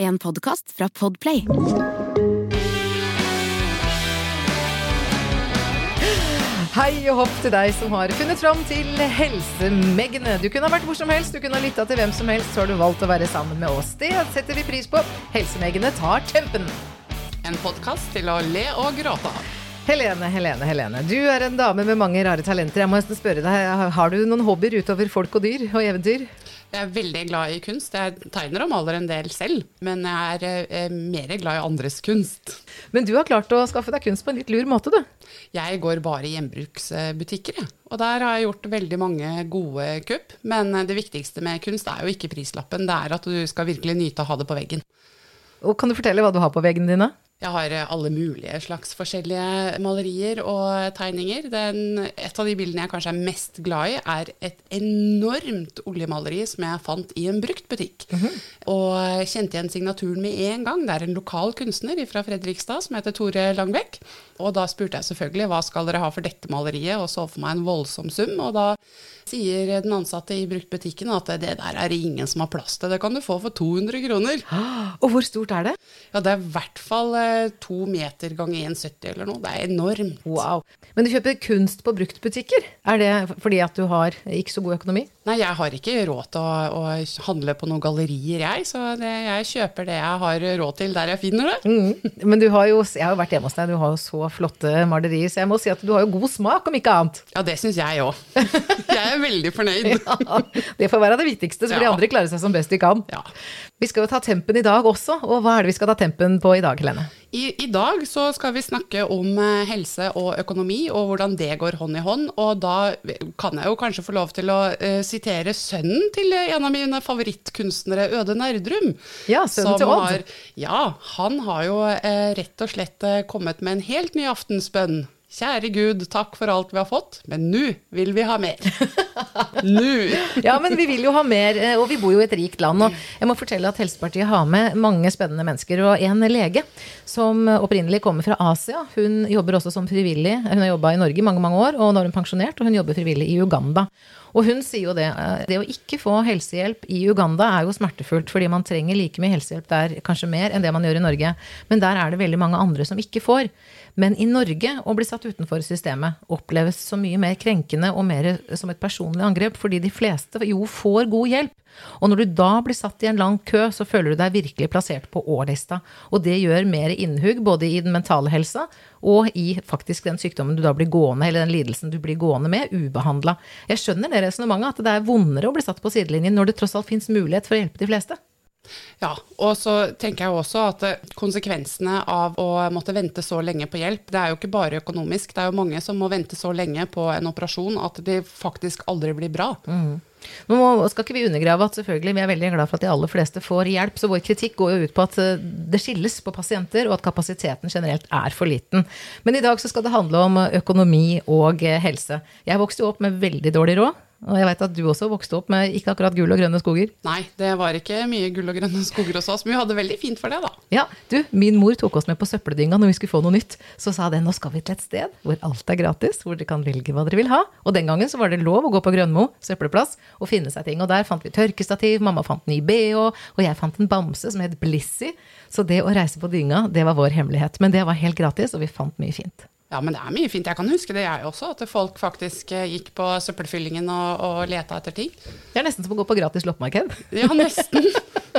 En podkast fra Podplay. Hei og hopp til deg som har funnet fram til helsemegene Du kunne ha vært hvor som helst, du kunne ha lytta til hvem som helst, så har du valgt å være sammen med oss. Det setter vi pris på. Helsemegene tar tempen. En podkast til å le og gråte av. Helene, Helene, Helene. Du er en dame med mange rare talenter. Jeg må nesten spørre deg, Har du noen hobbyer utover folk og dyr og eventyr? Jeg er veldig glad i kunst. Jeg tegner og maler en del selv, men jeg er eh, mer glad i andres kunst. Men du har klart å skaffe deg kunst på en litt lur måte, du. Jeg går bare i gjenbruksbutikker, jeg. Og der har jeg gjort veldig mange gode kupp. Men det viktigste med kunst er jo ikke prislappen, det er at du skal virkelig nyte å ha det på veggen. Og kan du fortelle hva du har på veggene dine? Jeg har eh, alle mulige slags forskjellige malerier og tegninger. Den, et av de bildene jeg kanskje er mest glad i, er et enormt oljemaleri som jeg fant i en brukt butikk. -hmm. Og kjente igjen signaturen med en gang. Det er en lokal kunstner fra Fredrikstad som heter Tore Langbekk. Og da spurte jeg selvfølgelig hva skal dere ha for dette maleriet, og så for meg en voldsom sum. Og da sier den ansatte i bruktbutikken at det der er det ingen som har plass til, det kan du få for 200 kroner. Og hvor stort er det? Ja, det er i hvert fall eh, to meter ganger 1,70 eller noe. Det er enormt. Wow. Men du kjøper kunst på bruktbutikker. Er det fordi at du har ikke så god økonomi? Nei, jeg har ikke råd til å, å handle på noen gallerier, jeg. Så det, jeg kjøper det jeg har råd til der jeg finner det. Mm. Men du har jo, jeg har jo vært hjemme hos deg, du har jo så flotte malerier, så jeg må si at du har jo god smak, om ikke annet. Ja, det syns jeg òg. Jeg er veldig fornøyd. Ja, det får være det viktigste, så får de andre klare seg som best de kan. Ja. Vi skal jo ta tempen i dag også, og hva er det vi skal ta tempen på i dag, Helene? I, I dag så skal vi snakke om eh, helse og økonomi, og hvordan det går hånd i hånd. Og da kan jeg jo kanskje få lov til å uh, sitere sønnen til en av mine favorittkunstnere, Øde Nerdrum. Ja, sønnen til Odd. Har, ja, han har jo uh, rett og slett uh, kommet med en helt ny aftensbønn. Kjære Gud, takk for alt vi har fått, men nå vil vi ha mer. Nå! Ja, men vi vil jo ha mer, eh, og vi bor jo i et rikt land. Og jeg må fortelle at Helsepartiet har med mange spennende mennesker. Og en lege som opprinnelig kommer fra Asia, hun jobber også som frivillig. Hun har jobba i Norge i mange, mange år, og nå er hun pensjonert, og hun jobber frivillig i Uganda. Og hun sier jo det. eh, Det å ikke få helsehjelp i Uganda er jo smertefullt, fordi man trenger like mye helsehjelp der, kanskje mer, enn det man gjør i Norge. Men der er det veldig mange andre som ikke får. Men i Norge, å bli satt utenfor systemet oppleves så mye mer krenkende og mer som et personlig angrep, fordi de fleste jo får god hjelp. Og når du da blir satt i en lang kø, så føler du deg virkelig plassert på Å-lista. Og det gjør mer innhugg både i den mentale helsa og i faktisk den sykdommen du da blir gående, eller den lidelsen du blir gående med, ubehandla. Jeg skjønner det resonnementet, at det er vondere å bli satt på sidelinjen når det tross alt fins mulighet for å hjelpe de fleste. Ja, og så tenker jeg også at eh, konsekvensene av å måtte vente så lenge på hjelp, det er jo ikke bare økonomisk. Det er jo mange som må vente så lenge på en operasjon at det faktisk aldri blir bra. Nå skal ikke vi undergrave at selvfølgelig vi er veldig glad for at de aller fleste får hjelp, så vår kritikk går jo ut på at eh, det skilles på pasienter, og at kapasiteten generelt er for liten. Men i dag så skal det handle om økonomi og eh, helse. Jeg vokste jo opp med veldig dårlig råd, og jeg vet at du også vokste opp med ikke akkurat gull og grønne skoger. Nei, det var ikke mye gull og grønne skoger hos oss, men vi hadde veldig fint for det, da. Ja, du, min mor tok oss med på søppeldynga når vi skulle få noe nytt. Så sa den nå skal vi til et sted hvor alt er gratis, hvor dere kan velge hva dere vil ha. Og den gangen så var det lov å gå på Grønmo søppelplass og finne seg ting. Og der fant vi tørkestativ, mamma fant ny bh, og jeg fant en bamse som het Blissy. Så det å reise på dynga, det var vår hemmelighet. Men det var helt gratis, og vi fant mye fint. Ja, men det er mye fint. Jeg kan huske det, jeg også, at folk faktisk eh, gikk på søppelfyllingen og, og leta etter ting. Det er nesten som å gå på gratis loppemarked. Ja, nesten.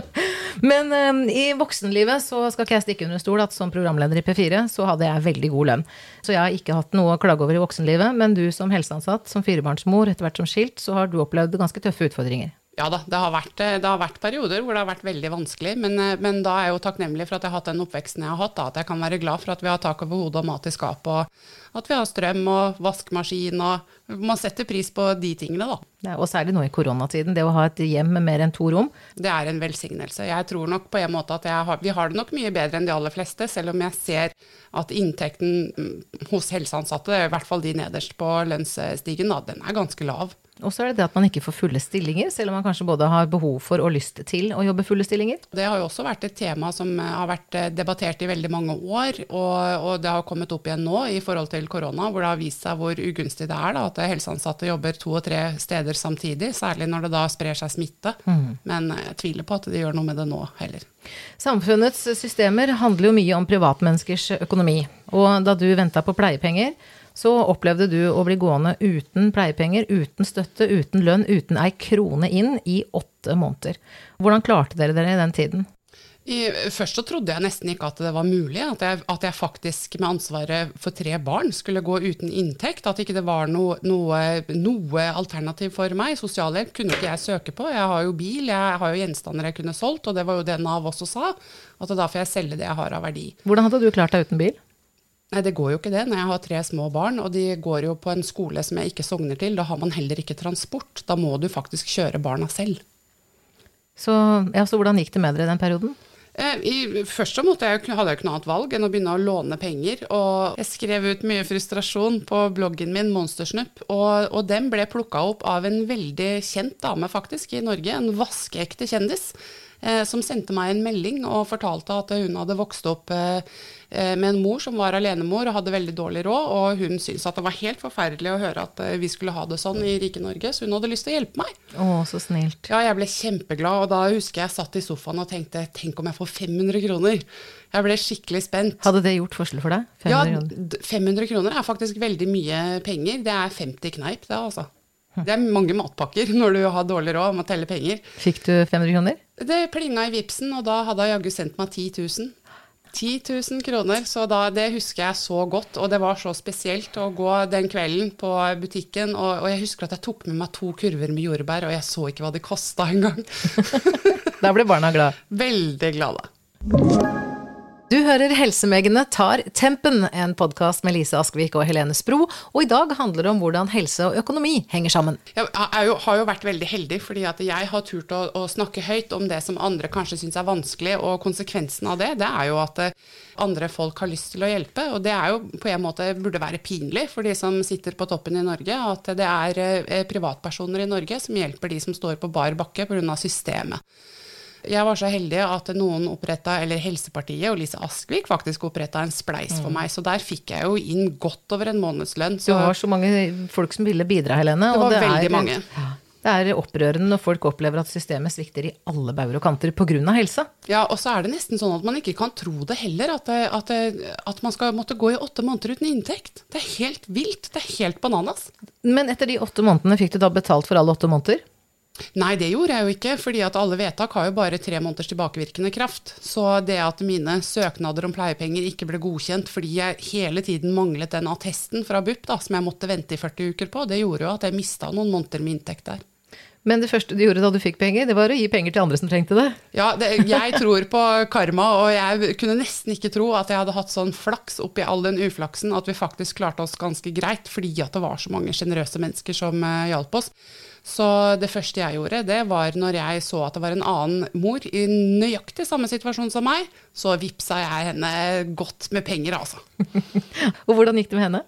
Men um, i voksenlivet så skal ikke jeg stikke under stol at som programleder i P4 så hadde jeg veldig god lønn. Så jeg har ikke hatt noe å klage over i voksenlivet, men du som helseansatt, som firebarnsmor, etter hvert som skilt, så har du opplevd ganske tøffe utfordringer. Ja da, det har, vært, det har vært perioder hvor det har vært veldig vanskelig, men, eh, men da er jeg jo takknemlig for at jeg har hatt den oppveksten jeg har hatt. Da, at jeg kan være glad for at vi har tak over hodet og mat i skapet, og at vi har strøm og vaskemaskin, og man setter pris på de tingene, da. Er- Og særlig nå i koronatiden, det å ha et hjem med mer enn to rom. Det er en velsignelse. Jeg tror nok på en måte at har, vi har det nok mye bedre enn de aller fleste, selv om jeg ser at inntekten mm, hos helseansatte, i hvert fall de nederst på lønnsstigen, da, den er ganske lav. Og så er det det at man ikke får fulle stillinger, selv om man kanskje både har behov for og lyst til å jobbe fulle stillinger. Det har jo også vært et tema som eh, har vært eh, debattert i veldig mange år, og, og det har kommet opp igjen nå i forhold til korona, hvor det har vist seg hvor ugunstig det er da, at at helseansatte jobber to og tre steder samtidig, særlig når det da sprer seg smitte. Men jeg tviler på at de gjør noe med det nå heller. Samfunnets systemer handler jo mye om privatmenneskers økonomi. Og da du venta på pleiepenger, så opplevde du å bli gående uten pleiepenger, uten støtte, uten lønn, uten ei krone inn i åtte måneder. Hvordan klarte dere dere i den tiden? I, først så trodde jeg nesten ikke at det var mulig, at jeg, at jeg, faktisk med ansvaret for tre barn skulle gå uten inntekt. At ikke det var noe, noe, noe alternativ for meg. Sosialhjelp kunne ikke jeg søke på. Jeg har jo bil, jeg har jo gjenstander jeg kunne solgt, og det var jo det Nav også sa. At da får jeg selge det jeg har av verdi. Hvordan hadde du klart deg uten bil? Nei, det går jo ikke det når jeg har tre små barn, og de går jo på en skole som jeg ikke sogner til. Da har man heller ikke transport. Da må du faktisk kjøre barna selv. Så, ja, så hvordan gikk det med dere i den perioden? Eh, I, først så jeg, hadde jeg ikke noe annet valg enn å begynne å låne penger. Og jeg skrev ut mye frustrasjon på bloggen min Monstersnupp, og, og den ble plukka opp av en veldig kjent dame faktisk i Norge, en vaskeekte kjendis. Eh, som sendte meg en melding og fortalte at hun hadde vokst opp eh, eh, med en mor som var alenemor og hadde veldig dårlig råd, og hun syntes at det var helt forferdelig å høre at vi skulle ha det sånn i rike Norge, så hun hadde lyst til å hjelpe meg. Å, så snilt. Ja, jeg ble kjempeglad, og da husker jeg satt i sofaen og tenkte tenk om jeg får 500 kroner. Jeg ble skikkelig spent. Hadde det gjort forskjell for deg? 500 ja, 500 kroner er faktisk veldig mye penger. Det er 50 kneip, det altså. Det er mange matpakker når du har dårlig råd og må telle penger. Fikk du 500 kroner? Det plinga i Vipsen, og da hadde hun jaggu sendt meg 10 000. 10 000 kroner, så da, det husker jeg så godt. Og det var så spesielt å gå den kvelden på butikken. Og, og jeg husker at jeg tok med meg to kurver med jordbær, og jeg så ikke hva de kosta engang. da ble barna glad? Veldig glade. Du hører Helsemegene tar tempen, en podkast med Lise Askvik og Helene Spro. Og i dag handler det om hvordan helse og økonomi henger sammen. Jeg jo, har jo vært veldig heldig, fordi at jeg har turt å, å snakke høyt om det som andre kanskje syns er vanskelig. Og konsekvensen av det, det er jo at eh, andre folk har lyst til å hjelpe. Og det er jo på en måte burde være pinlig for de som sitter på toppen i Norge, at det er eh, privatpersoner i Norge som hjelper de som står på bar bakke pga. systemet. Jeg var så heldig at noen oppretta, eller Helsepartiet og Lise Askvik faktisk oppretta en spleis for mm. meg. Så der fikk jeg jo inn godt over en månedslønn. Så det var så mange folk som ville bidra, Helene. Det var det veldig er, mange. Det er opprørende når folk opplever at systemet svikter i alle bauger og kanter pga. helse. Ja, og så er det nesten sånn at man ikke kan tro det heller. At, det, at, det, at, man skal måtte gå i åtte måneder uten inntekt. Det er helt vilt. Det er helt bananas. Men etter de åtte månedene fikk du da betalt for alle åtte måneder? Nei, det gjorde jeg jo ikke, fordi at alle vedtak har jo bare tre måneders tilbakevirkende kraft. Så det at mine søknader om pleiepenger ikke ble godkjent fordi jeg hele tiden manglet den attesten fra BUP da, som jeg måtte vente i 40 uker på, det gjorde jo at jeg mista noen måneder med inntekt der. Men det første du gjorde da du fikk penger, det var å gi penger til andre som trengte det? Ja, det, jeg tror på karma, og jeg kunne nesten ikke tro at jeg hadde hatt sånn flaks oppi all den uflaksen at vi faktisk klarte oss ganske greit, fordi at det var så mange sjenerøse mennesker som uh, hjalp oss. Så det første jeg gjorde, det var når jeg så at det var en annen mor i nøyaktig samme situasjon som meg, så vippsa jeg henne godt med penger, altså. og hvordan gikk det med henne?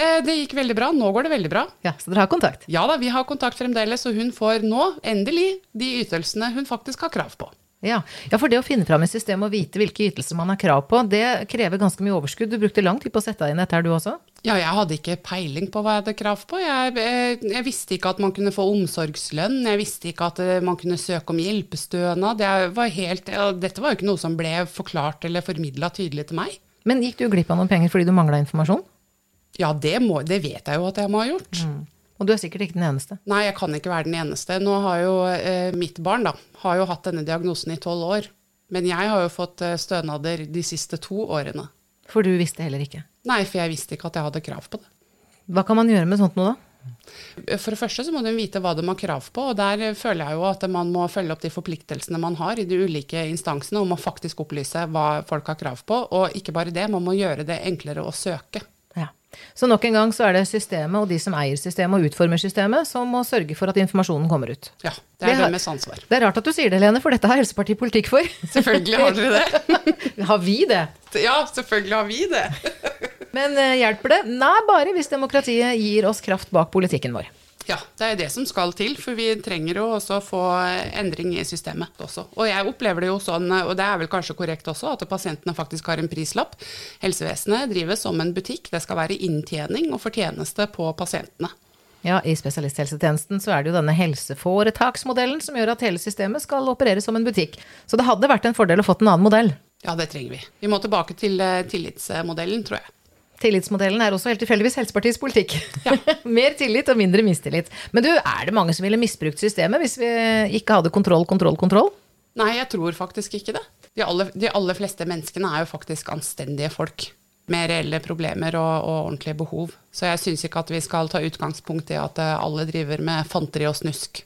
Eh, det gikk veldig bra. Nå går det veldig bra. Ja, Så dere har kontakt? Ja da, vi har kontakt fremdeles. Og hun får nå, endelig, de ytelsene hun faktisk har krav på. Ja. ja, for det å finne fram i systemet og vite hvilke ytelser man har krav på, det krever ganske mye overskudd. Du brukte lang tid på å sette deg inn dette her, du også? Ja, jeg hadde ikke peiling på hva jeg hadde krav på. Jeg, jeg, eh, jeg, visste ikke at man kunne få omsorgslønn. Jeg visste ikke at eh, man kunne søke om hjelpestønad. Var helt, dette var jo ikke noe som ble forklart eller formidla tydelig til meg. Men gikk du glipp av noen penger fordi du mangla informasjon? Ja, det, må, det, vet jeg jo at jeg må ha gjort. Mm. Og du er sikkert ikke den eneste? Nei, jeg kan ikke være den eneste. Nå har jo eh, mitt barn da, har jo hatt denne diagnosen i tolv år. Men jeg har jo fått eh, stønader de siste to årene. For du visste heller ikke? Nei, for jeg visste ikke at jeg hadde krav på det. Hva kan man gjøre med sånt nå, da? For det første så må de vite hva de har krav på, og der føler jeg jo at man må følge opp de forpliktelsene man har i de ulike instansene om å faktisk opplyse hva folk har krav på. Og ikke bare det, man må gjøre det enklere å søke. Så nok en gang så er det systemet og de som eier systemet og utformer systemet, som må sørge for at informasjonen kommer ut. Ja, det er det deres ansvar. Det er rart at du sier det, Lene, for dette har Helsepartiet politikk for. Selvfølgelig har dere det. har vi det? Ja, selvfølgelig har vi det. Men uh, hjelper det? Nei, bare hvis demokratiet gir oss kraft bak politikken vår. Ja, det er det som skal til, for vi trenger jo også å få endring i systemet også. Og jeg opplever det jo sånn, og det er vel kanskje korrekt også, at pasientene faktisk har en prislapp. Helsevesenet drives som en butikk, det skal være inntjening og fortjeneste på pasientene. Ja, I spesialisthelsetjenesten så er det jo denne helseforetaksmodellen som gjør at hele systemet skal operere som en butikk. Så det hadde vært en fordel å fått en annen modell. Ja, det trenger vi. Vi må tilbake til eh, tillitsmodellen, tror jeg. Tillitsmodellen er også helt tilfeldigvis Helsepartiets politikk. Ja. Mer tillit og mindre mistillit. Men du, er det mange som ville misbrukt systemet hvis vi ikke hadde kontroll, kontroll, kontroll? Nei, jeg tror faktisk ikke det. De aller, de aller fleste menneskene er jo faktisk anstendige folk med reelle problemer og, og ordentlige behov. Så jeg syns ikke at vi skal ta utgangspunkt i at eh, alle driver med fanteri og snusk.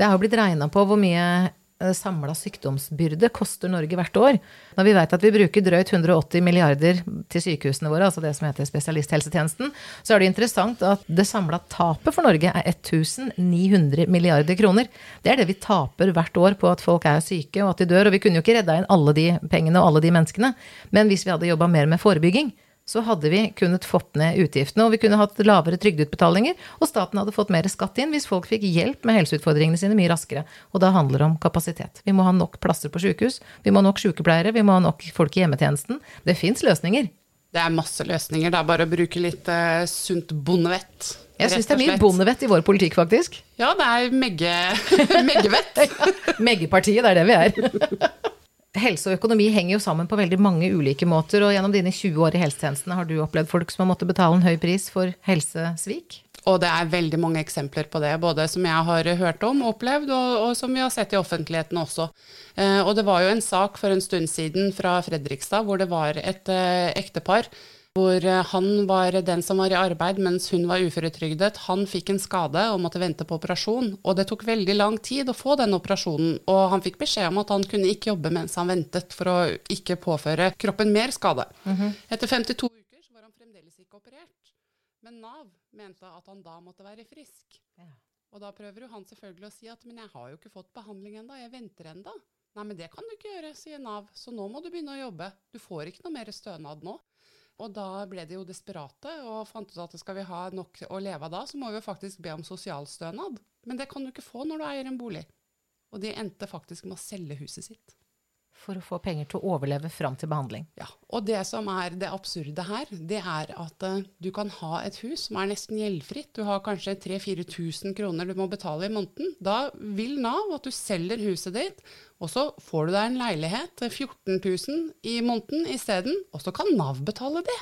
Det har blitt regna på hvor mye samla sykdomsbyrde koster Norge hvert år. Når vi vet at vi bruker drøyt 180 milliarder til sykehusene våre, altså det som heter spesialisthelsetjenesten, så er det interessant at det samla tapet for Norge er 1900 milliarder kroner. Det er det vi taper hvert år på at folk er syke og at de dør. Og vi kunne jo ikke redda inn alle de pengene og alle de menneskene. Men hvis vi hadde jobba mer med forebygging, så hadde vi kunnet fått ned utgiftene, og vi kunne hatt lavere trygdeutbetalinger, og staten hadde fått mer skatt inn hvis folk fikk hjelp med helseutfordringene sine mye raskere. Og da handler det om kapasitet. Vi må ha nok plasser på sykehus, vi må ha nok sykepleiere, vi må ha nok folk i hjemmetjenesten. Det fins løsninger. Det er masse løsninger, det er bare å bruke litt uh, sunt bondevett. Jeg syns det er mye bondevett i vår politikk, faktisk. Ja, det er megge, meggevett. Meggepartiet, det er det vi er. helse og økonomi henger jo sammen på veldig mange ulike måter. Og gjennom dine 20 år i helsetjenestene har du opplevd folk som har måttet betale en høy pris for helsesvik? Og det er veldig mange eksempler på det, både som jeg har hørt om, opplevd, og, og som vi har sett i offentligheten også. Eh, og det var jo en sak for en stund siden fra Fredrikstad hvor det var et eh, ektepar hvor eh, han var den som var i arbeid mens hun var uføretrygdet. Han fikk en skade og måtte vente på operasjon, og det tok veldig lang tid å få den operasjonen. Og han fikk beskjed om at han kunne ikke jobbe mens han ventet, for å ikke påføre kroppen mer skade. Mm -hmm. Etter 52 uker så var han fremdeles ikke operert, men Nav mente at han da måtte være frisk. Ja. Og da prøver jo han selvfølgelig å si at men jeg har jo ikke fått behandling ennå, jeg venter ennå. Nei, men det kan du ikke gjøre, sier Nav, så nå må du begynne å jobbe. Du får ikke noe mer stønad nå. Og da ble de jo desperate og fant ut at skal vi ha nok å leve av da, så må vi jo faktisk be om sosialstønad. Men det kan du ikke få når du eier en bolig. Og de endte faktisk med å selge huset sitt for å få penger til å overleve fram til behandling. Ja, og det som er det absurde her, det er at uh, du kan ha et hus som er nesten gjeldfritt. Du har kanskje 3000-4000 kroner du må betale i måneden. Da vil Nav at du selger huset ditt, og så får du deg en leilighet til 14 000 i måneden isteden, og så kan Nav betale det.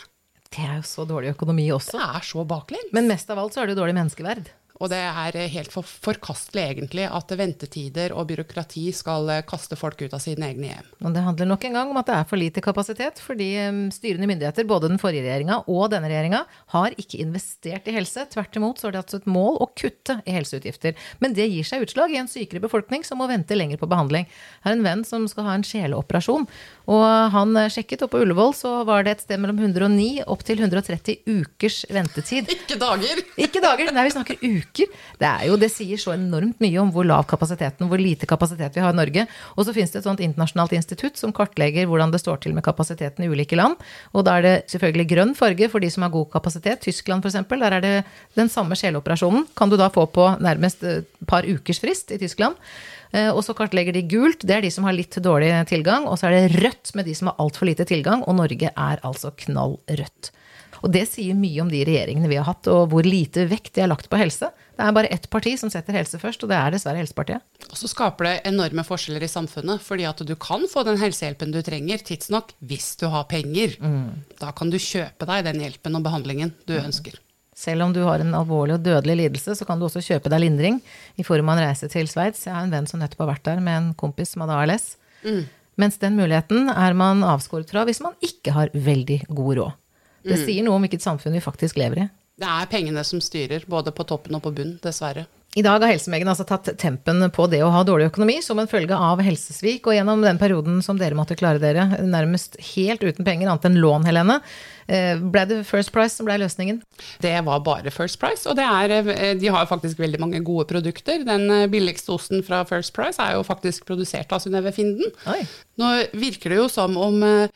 Det er jo så dårlig økonomi også. Det er så baklengs. Men mest av alt så er det jo dårlig menneskeverd. Og det er helt for forkastelig, egentlig, at ventetider og byråkrati skal eh, kaste folk ut av sine egne hjem. Og det handler nok en gang om at det er for lite kapasitet, fordi styrende myndigheter, både den forrige regjeringa og denne regjeringa, har ikke investert i helse. Tvert imot så har de hatt et mål å kutte i helseutgifter. Men det gir seg utslag i en sykere befolkning som må vente lenger på behandling. Jeg har en venn som skal ha en sjeleoperasjon, og han sjekket, og på Ullevål så var det et sted mellom 109 opp til 130 ukers ventetid. Ikke dager! Ikke dager, nei, vi snakker uker uker. Det, jo, det sier så enormt mye om hvor lav kapasiteten, hvor lite kapasitet vi har i Norge. Og så finnes det et sånt internasjonalt institutt som kartlegger hvordan det står til med kapasiteten i ulike land. Og da er det selvfølgelig grønn farge for de som har god kapasitet. Tyskland f.eks. Der er det den samme sjeleoperasjonen. Kan du da få på nærmest et eh, par ukers frist i Tyskland. Eh, og så kartlegger de gult, det er de som har litt dårlig tilgang. Og så er det rødt med de som har altfor lite tilgang. Og Norge er altså knall rødt. Og det sier mye om de regjeringene vi har hatt, og hvor lite vekt de har lagt på helse. Det er bare ett parti som setter helse først, og det er dessverre Helsepartiet. Og så skaper det enorme forskjeller i samfunnet, fordi at du kan få den helsehjelpen du trenger tidsnok hvis du har penger. Mm. Da kan du kjøpe deg den hjelpen og behandlingen du mm. ønsker. Selv om du har en alvorlig og dødelig lidelse, så kan du også kjøpe deg lindring i form av en reise til Sveits. Jeg har en venn som nettopp har vært der med en kompis som hadde ALS. Mm. Mens den muligheten er man avskåret fra hvis man ikke har veldig god råd. Det mm. sier noe om hvilket samfunn vi faktisk lever i. Det er pengene som styrer, både på toppen og på bunn, dessverre. I dag har Helsemegen altså tatt tempen på det å ha dårlig økonomi som en følge av helsesvik, og gjennom den perioden som dere måtte klare dere nærmest helt uten penger, annet enn lån, Helene, ble det First Price som ble løsningen? Det var bare First Price, og er, eh, de har faktisk veldig mange gode produkter. Den eh, billigste osten fra First Price er jo faktisk produsert av Synnøve Finden. Oi. Nå virker det jo som om eh,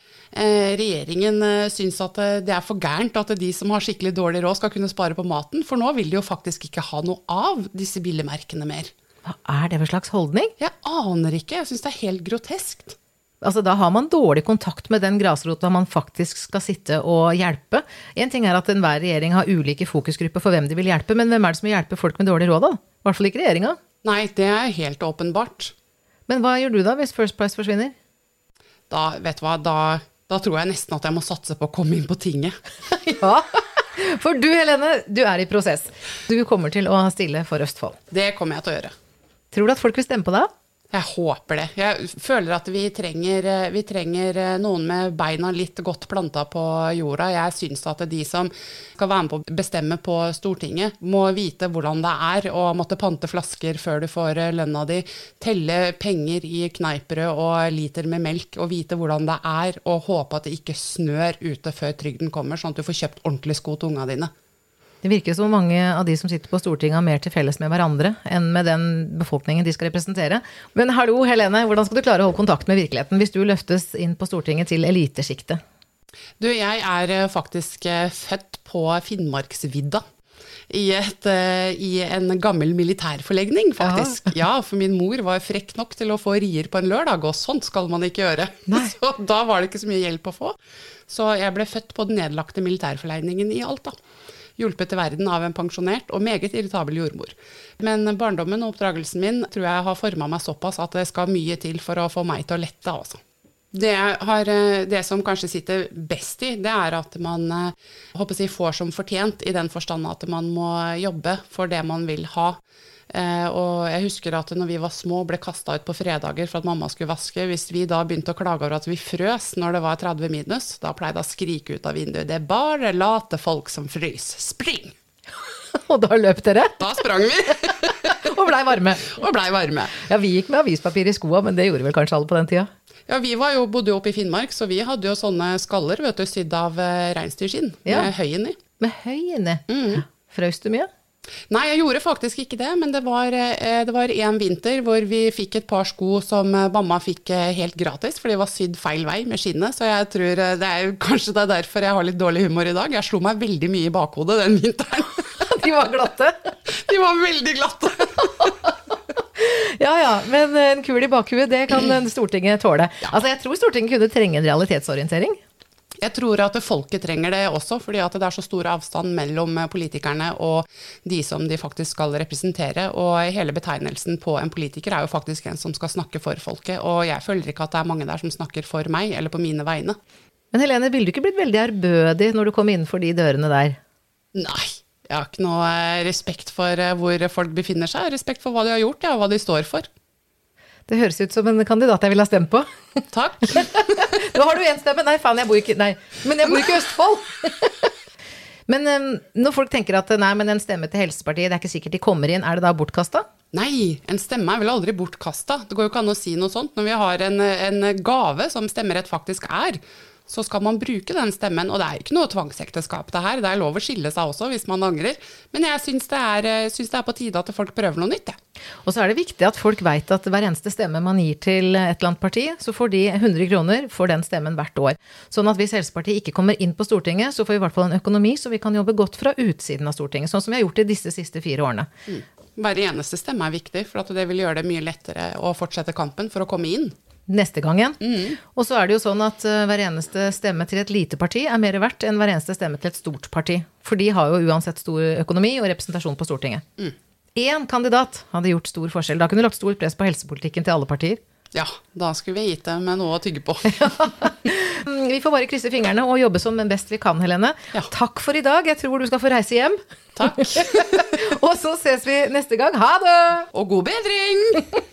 regjeringen syns at det er for gærent at de som har skikkelig dårlig råd skal kunne spare på maten, for nå vil de jo faktisk ikke ha noe av disse billigmerkene mer. Hva er det for slags holdning? Jeg aner ikke, jeg syns det er helt groteskt. Altså, da har man dårlig kontakt med den grasrota man faktisk skal sitte og hjelpe. En ting er at enhver regjering har ulike fokusgrupper for hvem de vil hjelpe, men hvem er det som vil hjelpe folk med dårlig råd, da? I hvert fall ikke regjeringa. Nei, det er helt åpenbart. Men hva gjør du da, hvis First Price forsvinner? Da, vet du hva, da, da tror jeg nesten at jeg må satse på å komme inn på tinget. ja. For du Helene, du er i prosess. Du kommer til å stille for Østfold. Det kommer jeg til å gjøre. Tror du at folk vil stemme på deg? Jeg håper det. Jeg føler at vi trenger, vi trenger, noen med beina litt godt planta på jorda. Jeg syns at de som skal være med på å bestemme på Stortinget, må vite hvordan det er å måtte pante flasker før du får lønna di, telle penger i kneippbrød og liter med melk, og vite hvordan det er, og håpe at det ikke snør ute før trygden kommer, sånn at du får kjøpt ordentlige sko til unga dine. Det virker som mange av de som sitter på Stortinget har mer til felles med hverandre enn med den befolkningen de skal representere. Men hallo, Helene, hvordan skal du klare å holde kontakt med virkeligheten hvis du løftes inn på Stortinget til elitesjiktet? Du, jeg er eh, faktisk eh, født på Finnmarksvidda. I, et, eh, I, en gammel militærforlegning, faktisk. Aha. Ja, for min mor var frekk nok til å få rier på en lørdag, og sånt skal man ikke gjøre. Nei. Så da var det ikke så mye hjelp å få. Så jeg ble født på den nedlagte militærforlegningen i Alta hjulpet til verden av en pensjonert og meget irritabel jordmor. Men barndommen og oppdragelsen min tror jeg har forma meg såpass at det skal mye til for å få meg til å lette, altså. Det, har, eh, det, som kanskje sitter best i, det er at man håper eh, jeg, får som fortjent, i den forstand at man må jobbe for det man vil ha. Eh, og jeg husker at når vi var små og ble kasta ut på fredager for at mamma skulle vaske, hvis vi da begynte å klage over at vi frøs når det var 30 minus, da pleide jeg å skrike ut av vinduet 'Det er bare late folk som fryser. Spring!' og da løp dere? Da sprang vi. og blei varme. Og blei varme. Ja, vi gikk med avispapir i skoa, men det gjorde vel kanskje alle på den tida? Ja, vi jo, bodde jo oppe i Finnmark, så vi hadde jo sånne skaller vet du, sydd av eh, reinsdyrskinn ja. med høy inni. Med høy inni. Mm. Frøs du mye? Nei, jeg gjorde faktisk ikke det, men det var, eh, det var en vinter hvor vi fikk et par sko som eh, mamma fikk eh, helt gratis, for de var sydd feil vei med skinnet. Så jeg tror det er kanskje det er derfor jeg har litt dårlig humor i dag. Jeg slo meg veldig mye i bakhodet den vinteren. De var glatte? De var veldig glatte. Ja ja, men en kul i bakhuet, det kan Stortinget tåle. Altså, Jeg tror Stortinget kunne trenge en realitetsorientering. Jeg tror at folket trenger det også, fordi at det er så stor avstand mellom politikerne og de som de faktisk skal representere. Og hele betegnelsen på en politiker er jo faktisk en som skal snakke for folket. Og jeg føler ikke at det er mange der som snakker for meg, eller på mine vegne. Men Helene, ville du ikke blitt veldig ærbødig når du kom innenfor de dørene der? Nei. Jeg har ikke noe respekt for eh, hvor folk befinner seg, respekt for hva de har gjort, ja, og hva de står for. Det høres ut som en kandidat jeg ville ha stemt på. Takk. Nå har du én stemme. Nei, faen, jeg bor ikke Nei, men jeg bor ikke i Østfold. men um, når folk tenker at nei, men en stemme til Helsepartiet, det er ikke sikkert de kommer inn, er det da bortkasta? Nei, en stemme er vel aldri bortkasta. Det går jo ikke an å si noe sånt. Når vi har en, en gave, som stemmerett faktisk er, så skal man bruke den stemmen. Og det er ikke noe tvangsekteskap, det her. Det er lov å skille seg også hvis man angrer. Men jeg syns det, det, er på tide at folk prøver noe nytt, jeg. Og så er det viktig at folk veit at hver eneste stemme man gir til et eller annet parti, så får de 100 kroner for den stemmen hvert år. Sånn at hvis Helsepartiet ikke kommer inn på Stortinget, så får vi i hvert fall en økonomi så vi kan jobbe godt fra utsiden av Stortinget. Sånn som vi har gjort i disse siste fire årene. Mm. Hver eneste stemme er viktig, for det vil gjøre det mye lettere å fortsette kampen for å komme inn neste gangen. Mm. Og så er det jo sånn at uh, hver eneste stemme til et lite parti er mer verdt enn hver eneste stemme til et stort parti. For de har jo uansett stor økonomi og representasjon på Stortinget. Mm. Én kandidat hadde gjort stor forskjell. Da kunne du lagt stor press på helsepolitikken til alle partier. Ja, da skulle vi gitt dem noe å tygge på. vi får bare krysse fingrene og jobbe som best vi kan, Helene. Ja. Takk for i dag. Jeg tror du skal få reise hjem. Takk. og så ses vi neste gang. Ha det! Og god bedring!